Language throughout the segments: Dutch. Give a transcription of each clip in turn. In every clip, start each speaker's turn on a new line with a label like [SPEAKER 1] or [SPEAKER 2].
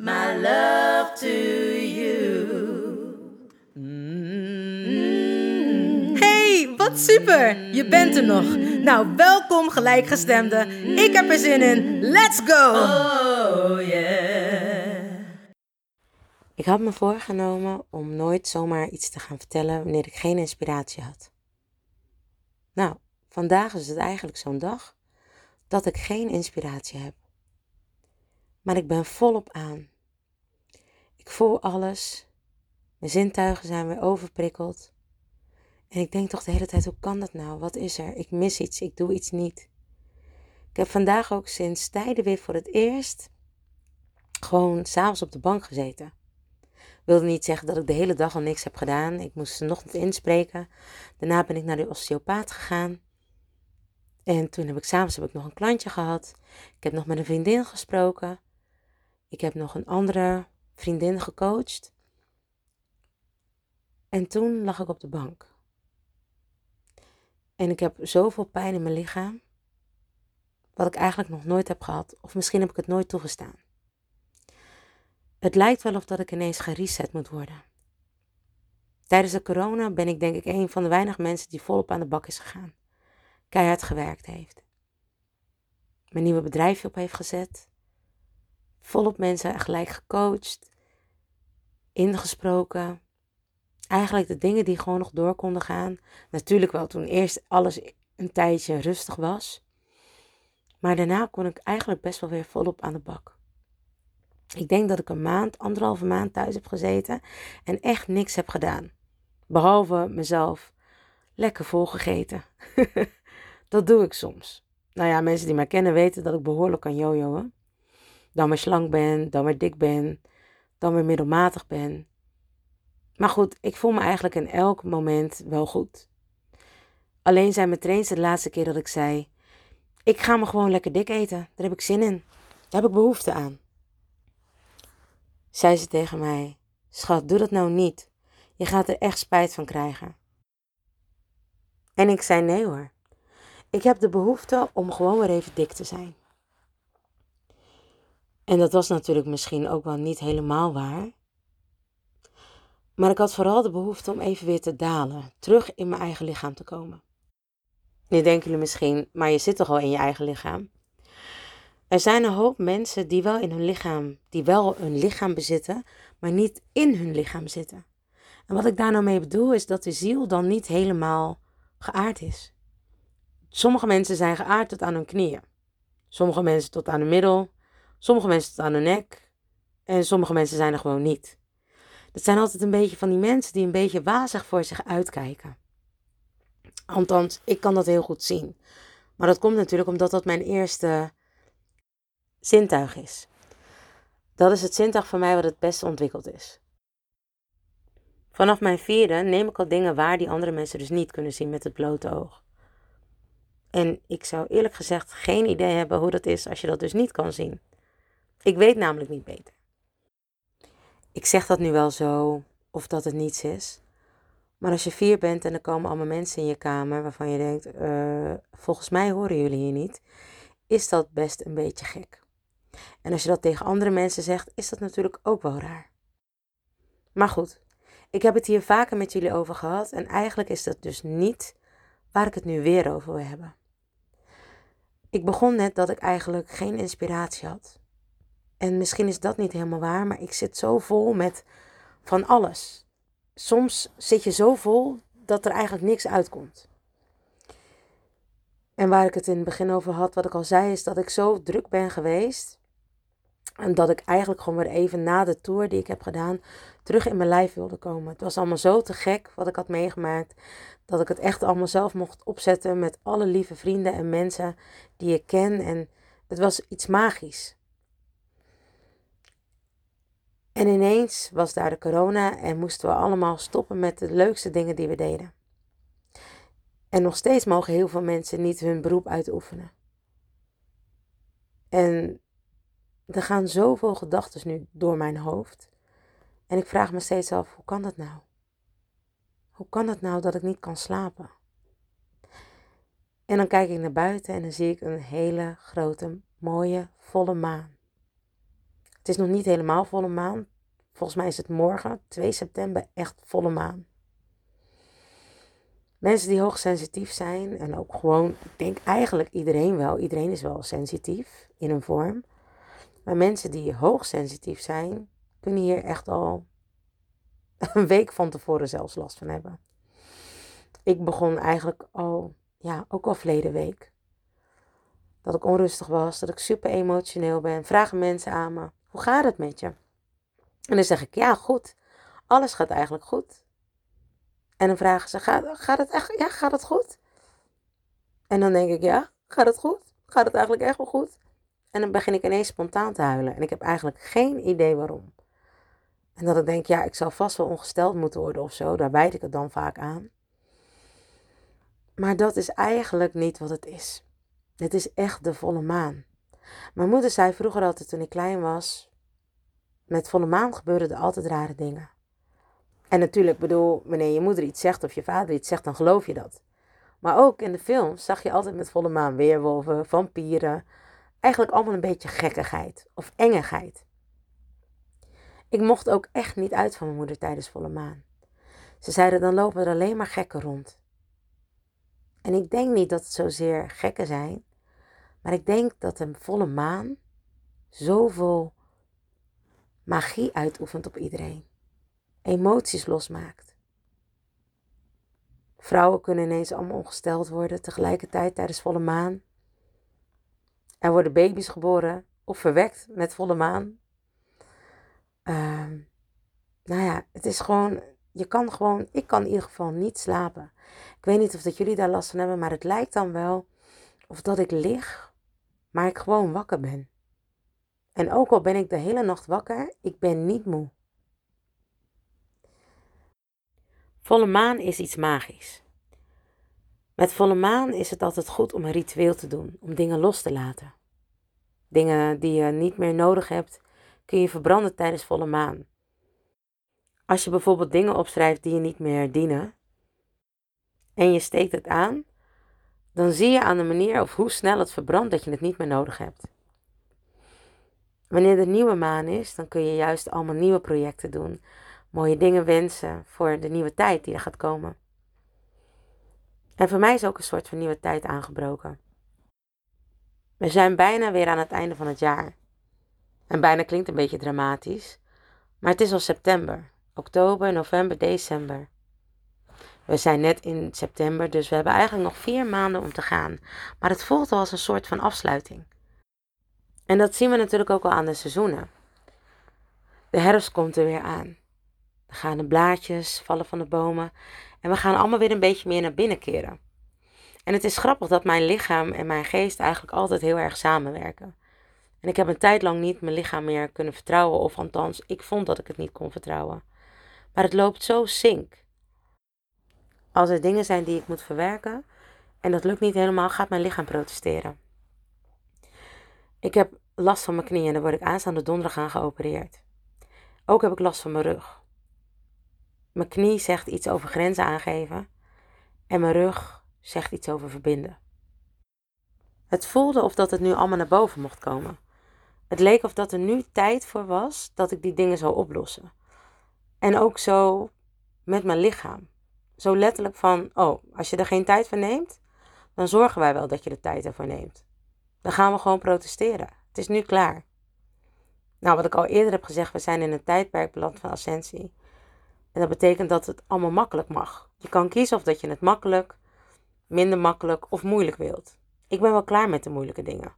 [SPEAKER 1] my love to you.
[SPEAKER 2] Hey, wat super! Je bent er nog. Nou, welkom gelijkgestemde. Ik heb er zin in. Let's go!
[SPEAKER 1] Oh yeah.
[SPEAKER 3] Ik had me voorgenomen om nooit zomaar iets te gaan vertellen wanneer ik geen inspiratie had. Nou, vandaag is het eigenlijk zo'n dag dat ik geen inspiratie heb. Maar ik ben volop aan. Ik voel alles. Mijn zintuigen zijn weer overprikkeld. En ik denk toch de hele tijd, hoe kan dat nou? Wat is er? Ik mis iets, ik doe iets niet. Ik heb vandaag ook sinds tijden weer voor het eerst gewoon s'avonds op de bank gezeten wilde niet zeggen dat ik de hele dag al niks heb gedaan. Ik moest nog niet inspreken. Daarna ben ik naar de osteopaat gegaan. En toen heb ik s'avonds heb ik nog een klantje gehad. Ik heb nog met een vriendin gesproken. Ik heb nog een andere vriendin gecoacht. En toen lag ik op de bank. En ik heb zoveel pijn in mijn lichaam. Wat ik eigenlijk nog nooit heb gehad. Of misschien heb ik het nooit toegestaan. Het lijkt wel of dat ik ineens gereset moet worden. Tijdens de corona ben ik denk ik een van de weinige mensen die volop aan de bak is gegaan. Keihard gewerkt heeft. Mijn nieuwe bedrijfje op heeft gezet. Volop mensen gelijk gecoacht. Ingesproken. Eigenlijk de dingen die gewoon nog door konden gaan. Natuurlijk wel toen eerst alles een tijdje rustig was. Maar daarna kon ik eigenlijk best wel weer volop aan de bak. Ik denk dat ik een maand, anderhalve maand thuis heb gezeten en echt niks heb gedaan. Behalve mezelf lekker volgegeten. dat doe ik soms. Nou ja, mensen die mij kennen weten dat ik behoorlijk kan jojoen. Dan weer slank ben, dan weer dik ben, dan weer middelmatig ben. Maar goed, ik voel me eigenlijk in elk moment wel goed. Alleen zijn mijn trains de laatste keer dat ik zei: Ik ga me gewoon lekker dik eten. Daar heb ik zin in. Daar heb ik behoefte aan zei ze tegen mij: Schat, doe dat nou niet. Je gaat er echt spijt van krijgen. En ik zei: Nee hoor. Ik heb de behoefte om gewoon weer even dik te zijn. En dat was natuurlijk misschien ook wel niet helemaal waar. Maar ik had vooral de behoefte om even weer te dalen, terug in mijn eigen lichaam te komen. Nu denken jullie misschien, maar je zit toch al in je eigen lichaam? Er zijn een hoop mensen die wel in hun lichaam, die wel hun lichaam bezitten, maar niet in hun lichaam zitten. En wat ik daar nou mee bedoel is dat de ziel dan niet helemaal geaard is. Sommige mensen zijn geaard tot aan hun knieën. Sommige mensen tot aan de middel. Sommige mensen tot aan de nek. En sommige mensen zijn er gewoon niet. Dat zijn altijd een beetje van die mensen die een beetje wazig voor zich uitkijken. Althans, ik kan dat heel goed zien. Maar dat komt natuurlijk omdat dat mijn eerste zintuig is. Dat is het zintuig voor mij wat het beste ontwikkeld is. Vanaf mijn vierde neem ik al dingen waar die andere mensen dus niet kunnen zien met het blote oog. En ik zou eerlijk gezegd geen idee hebben hoe dat is als je dat dus niet kan zien. Ik weet namelijk niet beter. Ik zeg dat nu wel zo, of dat het niets is. Maar als je vier bent en er komen allemaal mensen in je kamer waarvan je denkt, uh, volgens mij horen jullie hier niet, is dat best een beetje gek. En als je dat tegen andere mensen zegt, is dat natuurlijk ook wel raar. Maar goed, ik heb het hier vaker met jullie over gehad en eigenlijk is dat dus niet waar ik het nu weer over wil hebben. Ik begon net dat ik eigenlijk geen inspiratie had. En misschien is dat niet helemaal waar, maar ik zit zo vol met van alles. soms zit je zo vol dat er eigenlijk niks uitkomt. En waar ik het in het begin over had, wat ik al zei, is dat ik zo druk ben geweest. En dat ik eigenlijk gewoon weer even na de tour die ik heb gedaan, terug in mijn lijf wilde komen. Het was allemaal zo te gek wat ik had meegemaakt. Dat ik het echt allemaal zelf mocht opzetten met alle lieve vrienden en mensen die ik ken. En het was iets magisch. En ineens was daar de corona en moesten we allemaal stoppen met de leukste dingen die we deden. En nog steeds mogen heel veel mensen niet hun beroep uitoefenen. En er gaan zoveel gedachten nu door mijn hoofd. En ik vraag me steeds af, hoe kan dat nou? Hoe kan het nou dat ik niet kan slapen? En dan kijk ik naar buiten en dan zie ik een hele grote, mooie, volle maan. Het is nog niet helemaal volle maan. Volgens mij is het morgen, 2 september, echt volle maan. Mensen die hoogsensitief zijn en ook gewoon, ik denk eigenlijk iedereen wel, iedereen is wel sensitief in een vorm. Maar mensen die hoogsensitief zijn, kunnen hier echt al een week van tevoren zelfs last van hebben. Ik begon eigenlijk al, ja, ook al verleden week. Dat ik onrustig was, dat ik super emotioneel ben. Vragen mensen aan me, hoe gaat het met je? En dan zeg ik, ja, goed. Alles gaat eigenlijk goed. En dan vragen ze, gaat, gaat het echt, ja, gaat het goed? En dan denk ik, ja, gaat het goed? Gaat het eigenlijk echt wel goed? En dan begin ik ineens spontaan te huilen. En ik heb eigenlijk geen idee waarom. En dat ik denk, ja, ik zal vast wel ongesteld moeten worden of zo. Daar bijt ik het dan vaak aan. Maar dat is eigenlijk niet wat het is. Het is echt de volle maan. Mijn moeder zei vroeger altijd toen ik klein was: met volle maan gebeuren er altijd rare dingen. En natuurlijk, bedoel, wanneer je moeder iets zegt of je vader iets zegt, dan geloof je dat. Maar ook in de films zag je altijd met volle maan weerwolven, vampieren. Eigenlijk allemaal een beetje gekkigheid of engigheid. Ik mocht ook echt niet uit van mijn moeder tijdens volle maan. Ze zeiden dan lopen er alleen maar gekken rond. En ik denk niet dat het zozeer gekken zijn, maar ik denk dat een volle maan zoveel magie uitoefent op iedereen. Emoties losmaakt. Vrouwen kunnen ineens allemaal ongesteld worden tegelijkertijd tijdens volle maan. Er worden baby's geboren of verwekt met volle maan. Uh, nou ja, het is gewoon, je kan gewoon, ik kan in ieder geval niet slapen. Ik weet niet of dat jullie daar last van hebben, maar het lijkt dan wel of dat ik lig, maar ik gewoon wakker ben. En ook al ben ik de hele nacht wakker, ik ben niet moe. Volle maan is iets magisch. Met volle maan is het altijd goed om een ritueel te doen, om dingen los te laten. Dingen die je niet meer nodig hebt, kun je verbranden tijdens volle maan. Als je bijvoorbeeld dingen opschrijft die je niet meer dienen en je steekt het aan, dan zie je aan de manier of hoe snel het verbrandt dat je het niet meer nodig hebt. Wanneer de nieuwe maan is, dan kun je juist allemaal nieuwe projecten doen, mooie dingen wensen voor de nieuwe tijd die er gaat komen. En voor mij is ook een soort van nieuwe tijd aangebroken. We zijn bijna weer aan het einde van het jaar. En bijna klinkt een beetje dramatisch, maar het is al september, oktober, november, december. We zijn net in september, dus we hebben eigenlijk nog vier maanden om te gaan. Maar het voelt al als een soort van afsluiting. En dat zien we natuurlijk ook al aan de seizoenen. De herfst komt er weer aan. Er gaan de blaadjes vallen van de bomen en we gaan allemaal weer een beetje meer naar binnen keren. En het is grappig dat mijn lichaam en mijn geest eigenlijk altijd heel erg samenwerken. En ik heb een tijd lang niet mijn lichaam meer kunnen vertrouwen, of althans, ik vond dat ik het niet kon vertrouwen. Maar het loopt zo sink. Als er dingen zijn die ik moet verwerken en dat lukt niet helemaal, gaat mijn lichaam protesteren. Ik heb last van mijn knieën en daar word ik aanstaande donderdag aan geopereerd. Ook heb ik last van mijn rug. Mijn knie zegt iets over grenzen aangeven en mijn rug zegt iets over verbinden. Het voelde of dat het nu allemaal naar boven mocht komen. Het leek of dat er nu tijd voor was dat ik die dingen zou oplossen. En ook zo met mijn lichaam. Zo letterlijk van, oh, als je er geen tijd voor neemt, dan zorgen wij wel dat je de tijd ervoor neemt. Dan gaan we gewoon protesteren. Het is nu klaar. Nou, wat ik al eerder heb gezegd, we zijn in een tijdperk beland van ascensie. En dat betekent dat het allemaal makkelijk mag. Je kan kiezen of dat je het makkelijk, minder makkelijk of moeilijk wilt. Ik ben wel klaar met de moeilijke dingen.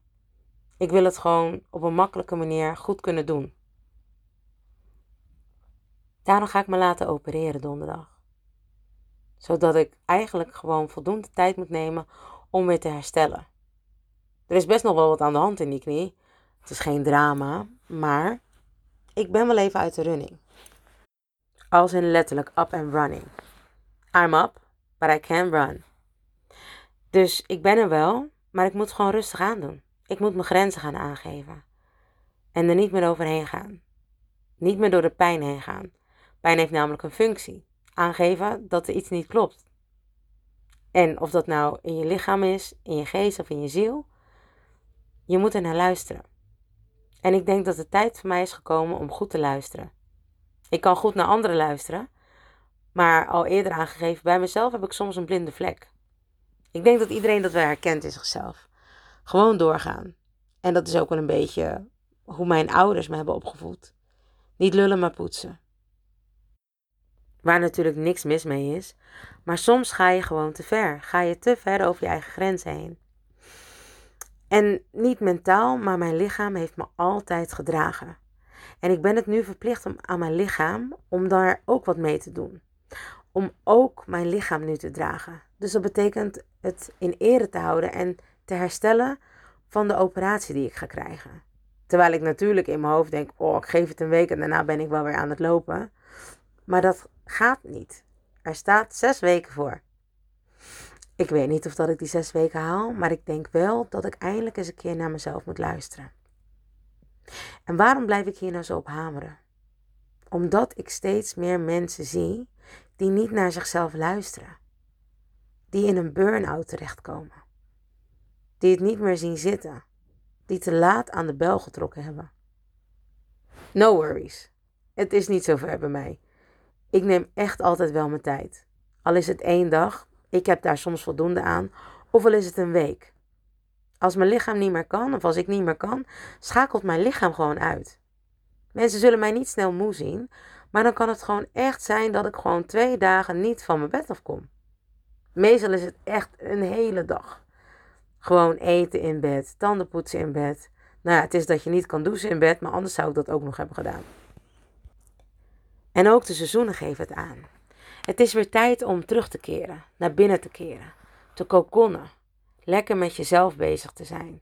[SPEAKER 3] Ik wil het gewoon op een makkelijke manier goed kunnen doen. Daarom ga ik me laten opereren donderdag. Zodat ik eigenlijk gewoon voldoende tijd moet nemen om weer te herstellen. Er is best nog wel wat aan de hand in die knie. Het is geen drama, maar ik ben wel even uit de running. Als in letterlijk up and running. I'm up, but I can't run. Dus ik ben er wel, maar ik moet gewoon rustig aandoen. Ik moet mijn grenzen gaan aangeven. En er niet meer overheen gaan. Niet meer door de pijn heen gaan. Pijn heeft namelijk een functie. Aangeven dat er iets niet klopt. En of dat nou in je lichaam is, in je geest of in je ziel, je moet er naar luisteren. En ik denk dat de tijd voor mij is gekomen om goed te luisteren. Ik kan goed naar anderen luisteren, maar al eerder aangegeven, bij mezelf heb ik soms een blinde vlek. Ik denk dat iedereen dat wel herkent in zichzelf. Gewoon doorgaan. En dat is ook wel een beetje hoe mijn ouders me hebben opgevoed. Niet lullen, maar poetsen. Waar natuurlijk niks mis mee is. Maar soms ga je gewoon te ver. Ga je te ver over je eigen grenzen heen. En niet mentaal, maar mijn lichaam heeft me altijd gedragen. En ik ben het nu verplicht om, aan mijn lichaam om daar ook wat mee te doen. Om ook mijn lichaam nu te dragen. Dus dat betekent het in ere te houden en te herstellen van de operatie die ik ga krijgen. Terwijl ik natuurlijk in mijn hoofd denk: oh, ik geef het een week en daarna ben ik wel weer aan het lopen. Maar dat gaat niet. Er staat zes weken voor. Ik weet niet of dat ik die zes weken haal, maar ik denk wel dat ik eindelijk eens een keer naar mezelf moet luisteren. En waarom blijf ik hier nou zo op hameren? Omdat ik steeds meer mensen zie die niet naar zichzelf luisteren. Die in een burn-out terechtkomen. Die het niet meer zien zitten. Die te laat aan de bel getrokken hebben. No worries. Het is niet zo ver bij mij. Ik neem echt altijd wel mijn tijd. Al is het één dag, ik heb daar soms voldoende aan, of al is het een week. Als mijn lichaam niet meer kan, of als ik niet meer kan, schakelt mijn lichaam gewoon uit. Mensen zullen mij niet snel moe zien, maar dan kan het gewoon echt zijn dat ik gewoon twee dagen niet van mijn bed afkom. Meestal is het echt een hele dag. Gewoon eten in bed, tanden poetsen in bed. Nou ja, het is dat je niet kan douchen in bed, maar anders zou ik dat ook nog hebben gedaan. En ook de seizoenen geven het aan. Het is weer tijd om terug te keren, naar binnen te keren, te kokonnen, lekker met jezelf bezig te zijn.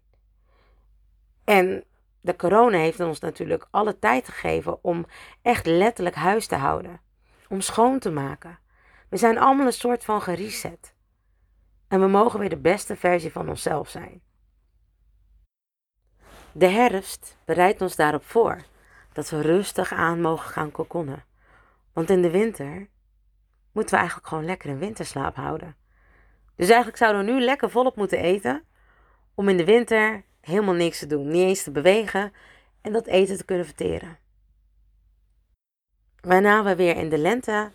[SPEAKER 3] En de corona heeft ons natuurlijk alle tijd gegeven om echt letterlijk huis te houden, om schoon te maken. We zijn allemaal een soort van gereset. En we mogen weer de beste versie van onszelf zijn. De herfst bereidt ons daarop voor dat we rustig aan mogen gaan kokonnen. Want in de winter moeten we eigenlijk gewoon lekker een winterslaap houden. Dus eigenlijk zouden we nu lekker volop moeten eten. Om in de winter helemaal niks te doen. Niet eens te bewegen. En dat eten te kunnen verteren. Waarna we weer in de lente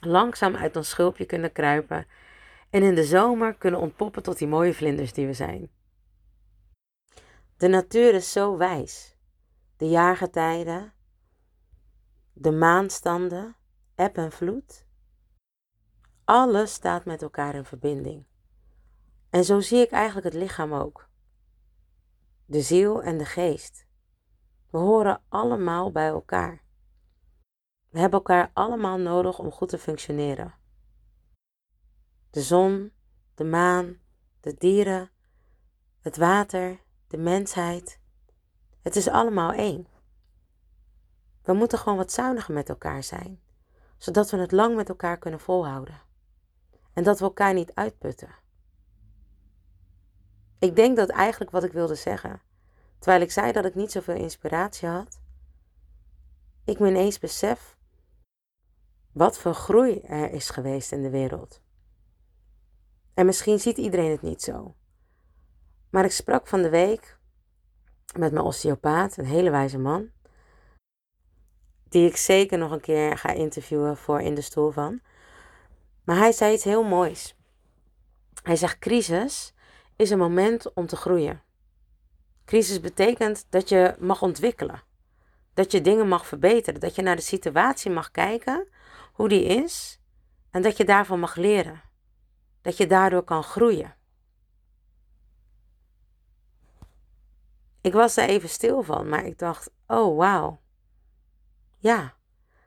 [SPEAKER 3] langzaam uit ons schulpje kunnen kruipen. En in de zomer kunnen ontpoppen tot die mooie vlinders die we zijn. De natuur is zo wijs. De jaargetijden, de maanstanden, eb en vloed. Alles staat met elkaar in verbinding. En zo zie ik eigenlijk het lichaam ook. De ziel en de geest. We horen allemaal bij elkaar. We hebben elkaar allemaal nodig om goed te functioneren. De zon, de maan, de dieren, het water, de mensheid. Het is allemaal één. We moeten gewoon wat zuiniger met elkaar zijn, zodat we het lang met elkaar kunnen volhouden. En dat we elkaar niet uitputten. Ik denk dat eigenlijk wat ik wilde zeggen, terwijl ik zei dat ik niet zoveel inspiratie had, ik me ineens besef wat voor groei er is geweest in de wereld. En misschien ziet iedereen het niet zo. Maar ik sprak van de week met mijn osteopaat, een hele wijze man die ik zeker nog een keer ga interviewen voor in de stoel van. Maar hij zei iets heel moois. Hij zegt: crisis is een moment om te groeien. Crisis betekent dat je mag ontwikkelen. Dat je dingen mag verbeteren. Dat je naar de situatie mag kijken. hoe die is en dat je daarvan mag leren. Dat je daardoor kan groeien. Ik was er even stil van, maar ik dacht: oh wauw. Ja,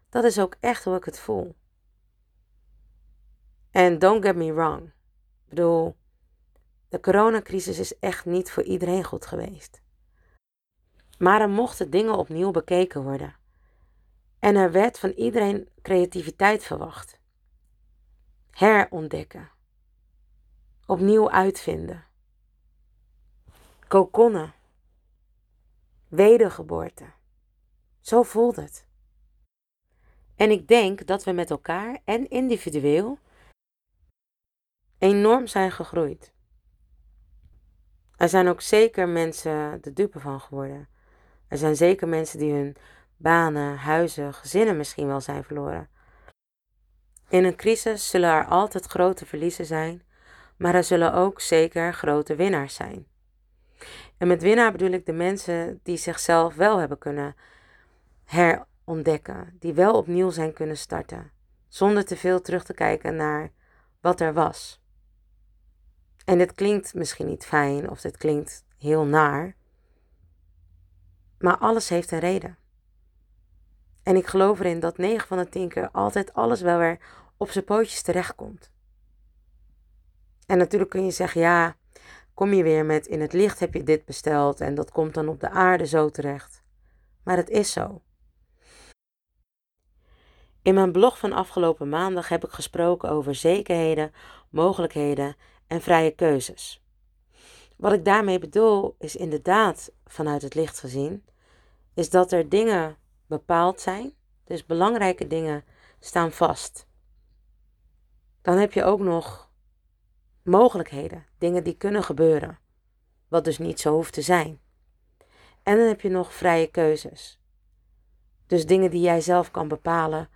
[SPEAKER 3] dat is ook echt hoe ik het voel. En don't get me wrong. Ik bedoel, de coronacrisis is echt niet voor iedereen goed geweest. Maar er mochten dingen opnieuw bekeken worden. En er werd van iedereen creativiteit verwacht. Herontdekken. Opnieuw uitvinden. Kokonnen. Wedergeboorte. Zo voelt het. En ik denk dat we met elkaar en individueel enorm zijn gegroeid. Er zijn ook zeker mensen de dupe van geworden. Er zijn zeker mensen die hun banen, huizen, gezinnen misschien wel zijn verloren. In een crisis zullen er altijd grote verliezen zijn, maar er zullen ook zeker grote winnaars zijn. En met winnaar bedoel ik de mensen die zichzelf wel hebben kunnen herontdekken, die wel opnieuw zijn kunnen starten, zonder te veel terug te kijken naar wat er was. En dit klinkt misschien niet fijn of dit klinkt heel naar, maar alles heeft een reden. En ik geloof erin dat 9 van de 10 keer altijd alles wel weer op zijn pootjes terechtkomt. En natuurlijk kun je zeggen, ja, kom je weer met in het licht heb je dit besteld en dat komt dan op de aarde zo terecht. Maar het is zo. In mijn blog van afgelopen maandag heb ik gesproken over zekerheden, mogelijkheden en vrije keuzes. Wat ik daarmee bedoel is inderdaad vanuit het licht gezien, is dat er dingen bepaald zijn, dus belangrijke dingen staan vast. Dan heb je ook nog mogelijkheden, dingen die kunnen gebeuren, wat dus niet zo hoeft te zijn. En dan heb je nog vrije keuzes. Dus dingen die jij zelf kan bepalen,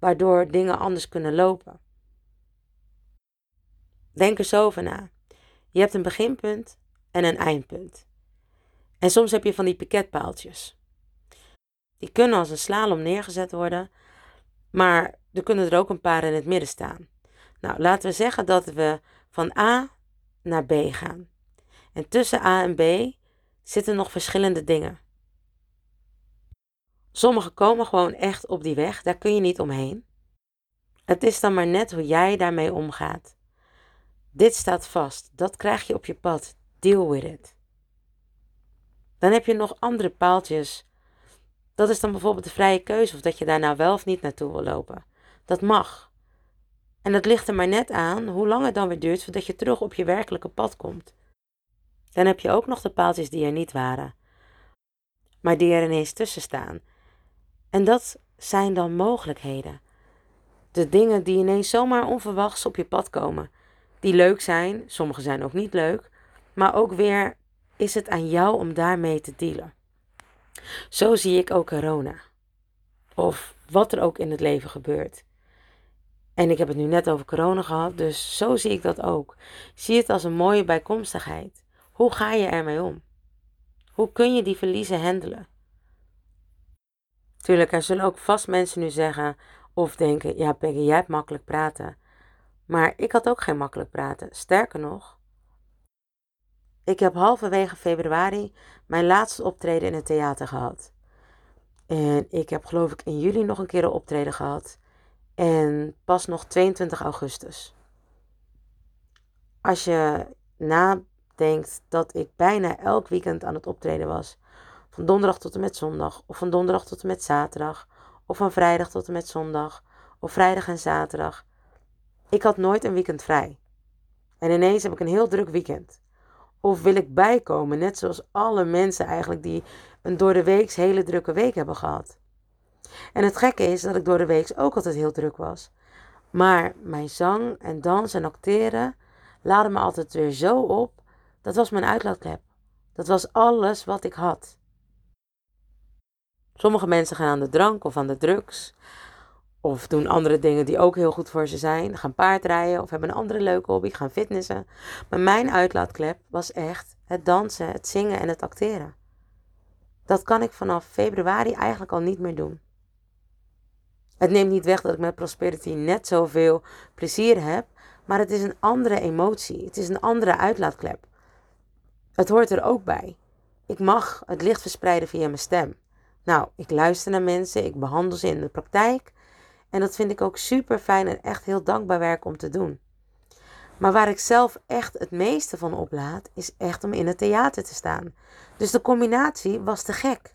[SPEAKER 3] waardoor dingen anders kunnen lopen. Denk er zo over na. Je hebt een beginpunt en een eindpunt. En soms heb je van die piketpaaltjes. Die kunnen als een slalom neergezet worden, maar er kunnen er ook een paar in het midden staan. Nou, laten we zeggen dat we van A naar B gaan. En tussen A en B zitten nog verschillende dingen. Sommige komen gewoon echt op die weg, daar kun je niet omheen. Het is dan maar net hoe jij daarmee omgaat. Dit staat vast, dat krijg je op je pad. Deal with it. Dan heb je nog andere paaltjes. Dat is dan bijvoorbeeld de vrije keuze of dat je daar nou wel of niet naartoe wil lopen. Dat mag. En dat ligt er maar net aan hoe lang het dan weer duurt voordat je terug op je werkelijke pad komt. Dan heb je ook nog de paaltjes die er niet waren, maar die er ineens tussen staan. En dat zijn dan mogelijkheden. De dingen die ineens zomaar onverwachts op je pad komen. Die leuk zijn, sommige zijn ook niet leuk, maar ook weer is het aan jou om daarmee te dealen. Zo zie ik ook corona. Of wat er ook in het leven gebeurt. En ik heb het nu net over corona gehad, dus zo zie ik dat ook. Zie het als een mooie bijkomstigheid. Hoe ga je ermee om? Hoe kun je die verliezen handelen? Tuurlijk, er zullen ook vast mensen nu zeggen of denken: ja, Peggy, jij hebt makkelijk praten. Maar ik had ook geen makkelijk praten. Sterker nog, ik heb halverwege februari mijn laatste optreden in het theater gehad. En ik heb geloof ik in juli nog een keer een optreden gehad. En pas nog 22 augustus. Als je nadenkt dat ik bijna elk weekend aan het optreden was. Van donderdag tot en met zondag. Of van donderdag tot en met zaterdag. Of van vrijdag tot en met zondag. Of vrijdag en zaterdag. Ik had nooit een weekend vrij. En ineens heb ik een heel druk weekend. Of wil ik bijkomen, net zoals alle mensen eigenlijk die een door de weeks hele drukke week hebben gehad. En het gekke is dat ik door de week ook altijd heel druk was. Maar mijn zang en dans en acteren laden me altijd weer zo op. Dat was mijn uitlaatklep. Dat was alles wat ik had. Sommige mensen gaan aan de drank of aan de drugs. Of doen andere dingen die ook heel goed voor ze zijn. Gaan paardrijden of hebben een andere leuke hobby. Gaan fitnessen. Maar mijn uitlaatklep was echt het dansen, het zingen en het acteren. Dat kan ik vanaf februari eigenlijk al niet meer doen. Het neemt niet weg dat ik met prosperity net zoveel plezier heb, maar het is een andere emotie. Het is een andere uitlaatklep. Het hoort er ook bij. Ik mag het licht verspreiden via mijn stem. Nou, ik luister naar mensen, ik behandel ze in de praktijk. En dat vind ik ook super fijn en echt heel dankbaar werk om te doen. Maar waar ik zelf echt het meeste van oplaad, is echt om in het theater te staan. Dus de combinatie was te gek.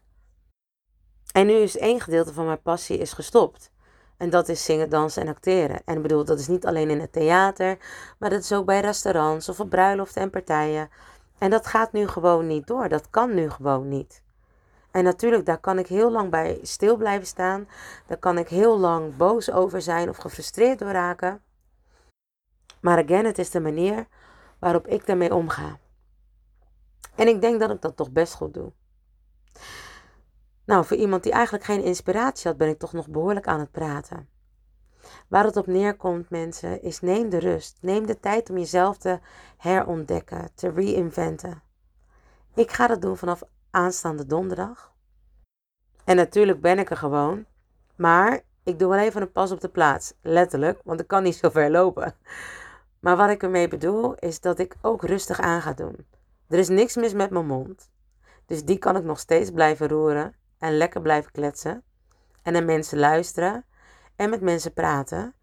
[SPEAKER 3] En nu is één gedeelte van mijn passie is gestopt. En dat is zingen, dansen en acteren. En ik bedoel, dat is niet alleen in het theater, maar dat is ook bij restaurants of op bruiloften en partijen. En dat gaat nu gewoon niet door. Dat kan nu gewoon niet. En natuurlijk, daar kan ik heel lang bij stil blijven staan. Daar kan ik heel lang boos over zijn of gefrustreerd door raken. Maar again, het is de manier waarop ik daarmee omga. En ik denk dat ik dat toch best goed doe. Nou, voor iemand die eigenlijk geen inspiratie had, ben ik toch nog behoorlijk aan het praten. Waar het op neerkomt, mensen, is neem de rust. Neem de tijd om jezelf te herontdekken, te reinventen. Ik ga dat doen vanaf aanstaande donderdag. En natuurlijk ben ik er gewoon. Maar ik doe wel even een pas op de plaats. Letterlijk, want ik kan niet zo ver lopen. Maar wat ik ermee bedoel, is dat ik ook rustig aan ga doen. Er is niks mis met mijn mond. Dus die kan ik nog steeds blijven roeren en lekker blijven kletsen. En naar mensen luisteren en met mensen praten.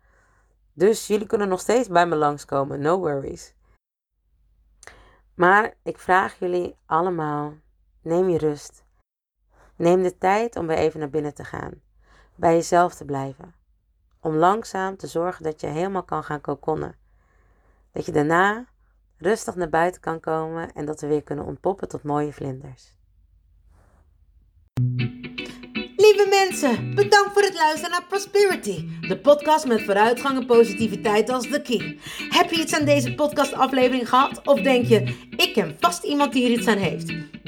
[SPEAKER 3] Dus jullie kunnen nog steeds bij me langskomen, no worries. Maar ik vraag jullie allemaal, neem je rust. Neem de tijd om weer even naar binnen te gaan. Bij jezelf te blijven. Om langzaam te zorgen dat je helemaal kan gaan kokonnen. Dat je daarna rustig naar buiten kan komen en dat we weer kunnen ontpoppen tot mooie vlinders.
[SPEAKER 2] Lieve mensen, bedankt voor het luisteren naar Prosperity, de podcast met vooruitgang en positiviteit als de key. Heb je iets aan deze podcastaflevering gehad of denk je, ik ken vast iemand die hier iets aan heeft?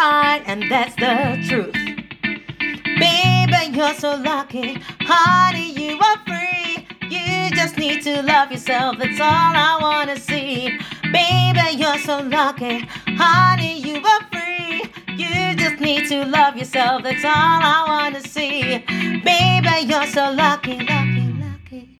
[SPEAKER 1] fine, and that's the truth. Baby, you're so lucky. Honey, you are free. You just need to love yourself. That's all I wanna see. Baby, you're so lucky. Honey, you are free. You just need to love yourself. That's all I wanna see. Baby, you're so lucky. lucky.